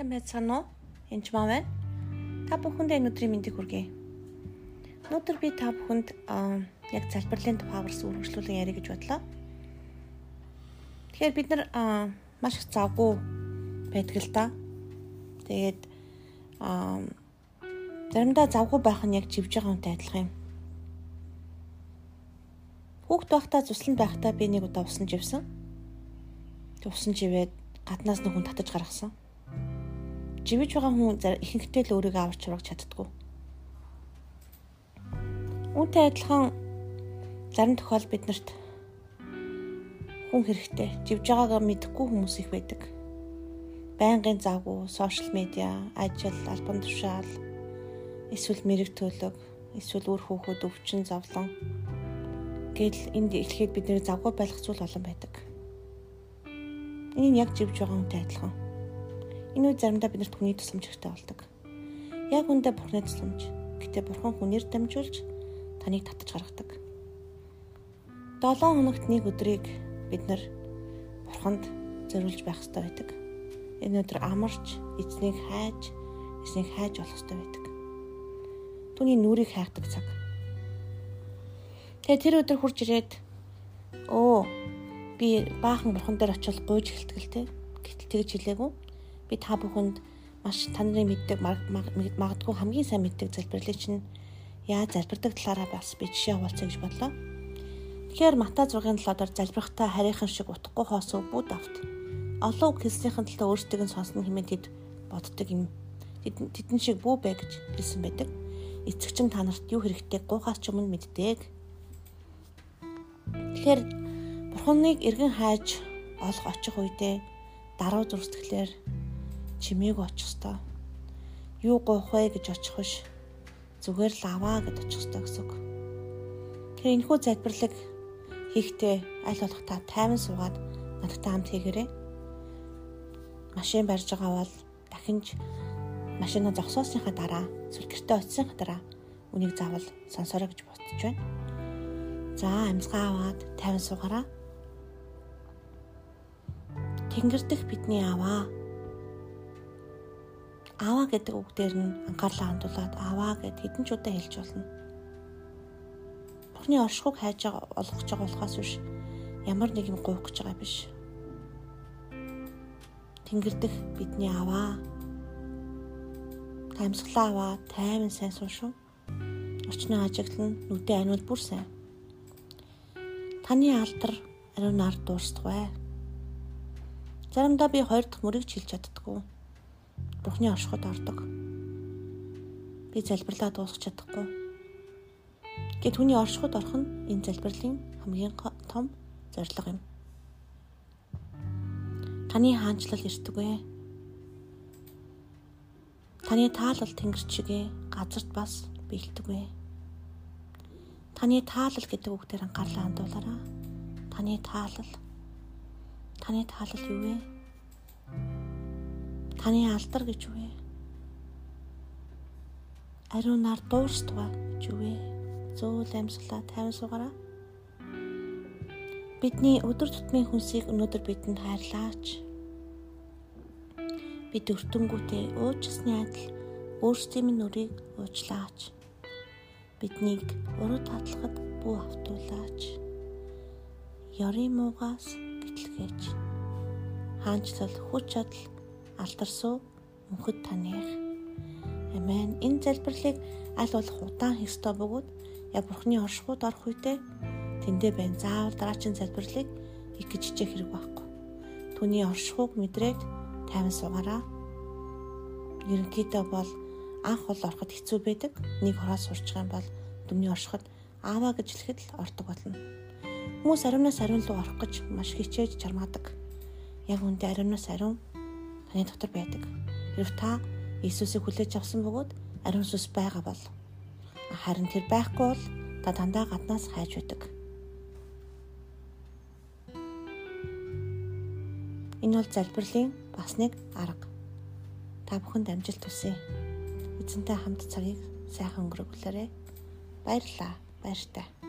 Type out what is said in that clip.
байцгаана уу? Энд маа байна. Та бүхэндээ энэ өдрийн мэндийг хүргэе. Өнөөдөр би та бүхэнд яг залбирлын тухай гарсан үргэлжлүүлэн ярих гэж бодлоо. Тэгэхээр бид нар маш их завгүй байдаг л да. Тэгээд заримдаа завгүй байх нь яг живж байгаа хүнтэй адилхан юм. Хүүхд байхдаа цуслан байхдаа би нэг удаа усан живсэн. Усан живээд гаднаас нэг хүн татаж гаргасан живэж байгаа хүн ихэнхдээ л өөрийгөө авч сурах чаддгүй. Үүнтэй адилхан зарим тохиол биднэрт хүн хэрэгтэй живж байгаагаа мэдэхгүй хүмүүс их байдаг. Байнгын завгүй, сошиал медиа, ажил, албан тушаал, эсвэл мэрэг төлөв, эсвэл үр хүүхэд өвчин зовлон гэл энд эхлэхэд бидний завгүй байх зүйл олон байдаг. Энэ нь яг живж байгаа хүнтэй адилхан. Энэ үед заримдаа биднэрт хүний тусламж хэрэгтэй болдог. Яг үндэ бурхны тусламж. Гэтэ бурхан хүнээр дамжуулж таныг татаж гаргадаг. 7 хоногт нэг өдрийг бид нар бурханд зориулж байх хэрэгтэй байдаг. Энэ өдөр амарч, эзнийг хайж, эзнийг хайж болох хэрэгтэй байдаг. Түүний нүрийг хайхдаг цаг. Тэгээ тэр өдөр хурж ирээд өө би баахан бурхан дээр очил гуйж те. Гэтэл тэгж хэлээгүй би та бүхэнд маш та нарын мэддэг магадгүй хамгийн сайн мэддэг залбирлыг чинь яаж залбирдаг талаараа бас би жишээ хуваалцъя гэж бодлоо. Тэгэхээр Матай 6-ын 7-оор залбирахтаа харийнхан шиг утгагүй хоосоо бүд авт. Олон үг хэлснийхэн төлөө өөрсдийг нь сонсно хэмээн тэд боддог юм. Тэдэн шиг бүү бай гэж хэлсэн байдаг. Эцэгчин та нарт юу хэрэгтэй гуйхаас ч өмнө мэддэг. Тэгэхээр Бурханыг эргэн хайж олох очих үедээ даруй зүрстгэлээр чимээг очих ёстой. Юу гоох вэ гэж очих биш. Зүгээр л аваа гэж очих ёстой гэсэн үг. Тэгэхээр энэхүү залбирлыг хийхдээ аль болох та тайван суугаад надтай хамт хийгээрэй. Машин барьж байгаа бол дахинж машина зогсоосныхаа дараа эсвэл гэртээ очисныхаа дараа үнийг заавал сонсороо гэж бодож байна. За амьсгаа аваад тайван суугаараа. Тэнгэр дэх бидний аваа аваа гэдэг үг дээр нь анхаарлаа хандуулад аваа гэд хэдэн ч удаа хэлж болно. Бурхны оршихуйг хайж байгаа олгож байгаа болохоос биш ямар нэг юм гуйх гэж байгаа биш. Тэнгэрдэх бидний аваа таймсглаа аваа тайван сайн суу шүү. Очны ажиглан нүдэн аниул бүр сайн. Таны алдар ариун ард дуурсдагвэ. Заримдаа би хоёр дахь мөрийг ч хэлж Бурхны оршиход ордог. Би залбирлаа дуусгах чадахгүй. Гэт хүний оршиход орох нь энэ залбирлын хамгийн том зорилго юм. Таны хаанчлал ирдэг вэ? Таны таалал тэнгэрч шигээ газарт бас бэлдэг вэ? Таны таалал гэдэг үгдээр анхаарлаа хандуулаарай. Таны таалал. Таны таалал юу вэ? Таны алдар гэж юу вэ? Ариунаар дуурстгаа гэж юу вэ? Зөөл амьсгалаа тайван суугаараа. Бидний өдөр тутмын хүнсийг өнөөдөр бидэнд хайрлаач. Бид өртөнгүүтээ уучлсны адил өөрсдийн нүрийг уучлаач. Биднийг уруу татлахад бүү автуулаач. Ёрийн муугаас гэтлгээж. Хаанчлал хүч чадал алдарсуу мөнхөд таних. Амен. Энэ залбирлыг аль болох удаан хийх ёстой бөгөөд яг Бурхны оршихуйд орох үедээ тэндээ байна. Заавал дараагийн залбирлыг их гэж хичээх хэрэг байхгүй. Түүний оршихуйг мэдрээд тайван суугаараа. Ерөнхийдөө бол анх бол ороход хэцүү байдаг. Нэг хороос сурчих юм бол дүмний оршиход ааваа гэж хэлэхэд л ордог болно. Хүмүүс ариунаас ариун руу орох гэж маш хичээж чармаадаг. Яг үндэ ариунаас ариун таны дотор байдаг. Хэрв та Иесусыг хүлээж авсан бөгөөд ариун сүнс байгаа бол харин тэр байхгүй бол та дандаа гаднаас хайж байдаг. Энэ бол залбирлын бас нэг арга. Та бүхэнд амжилт хүсье. Эзэнтэй хамт цагийг сайхан өнгөрөглөөрэй. Баярлалаа. Баяртай.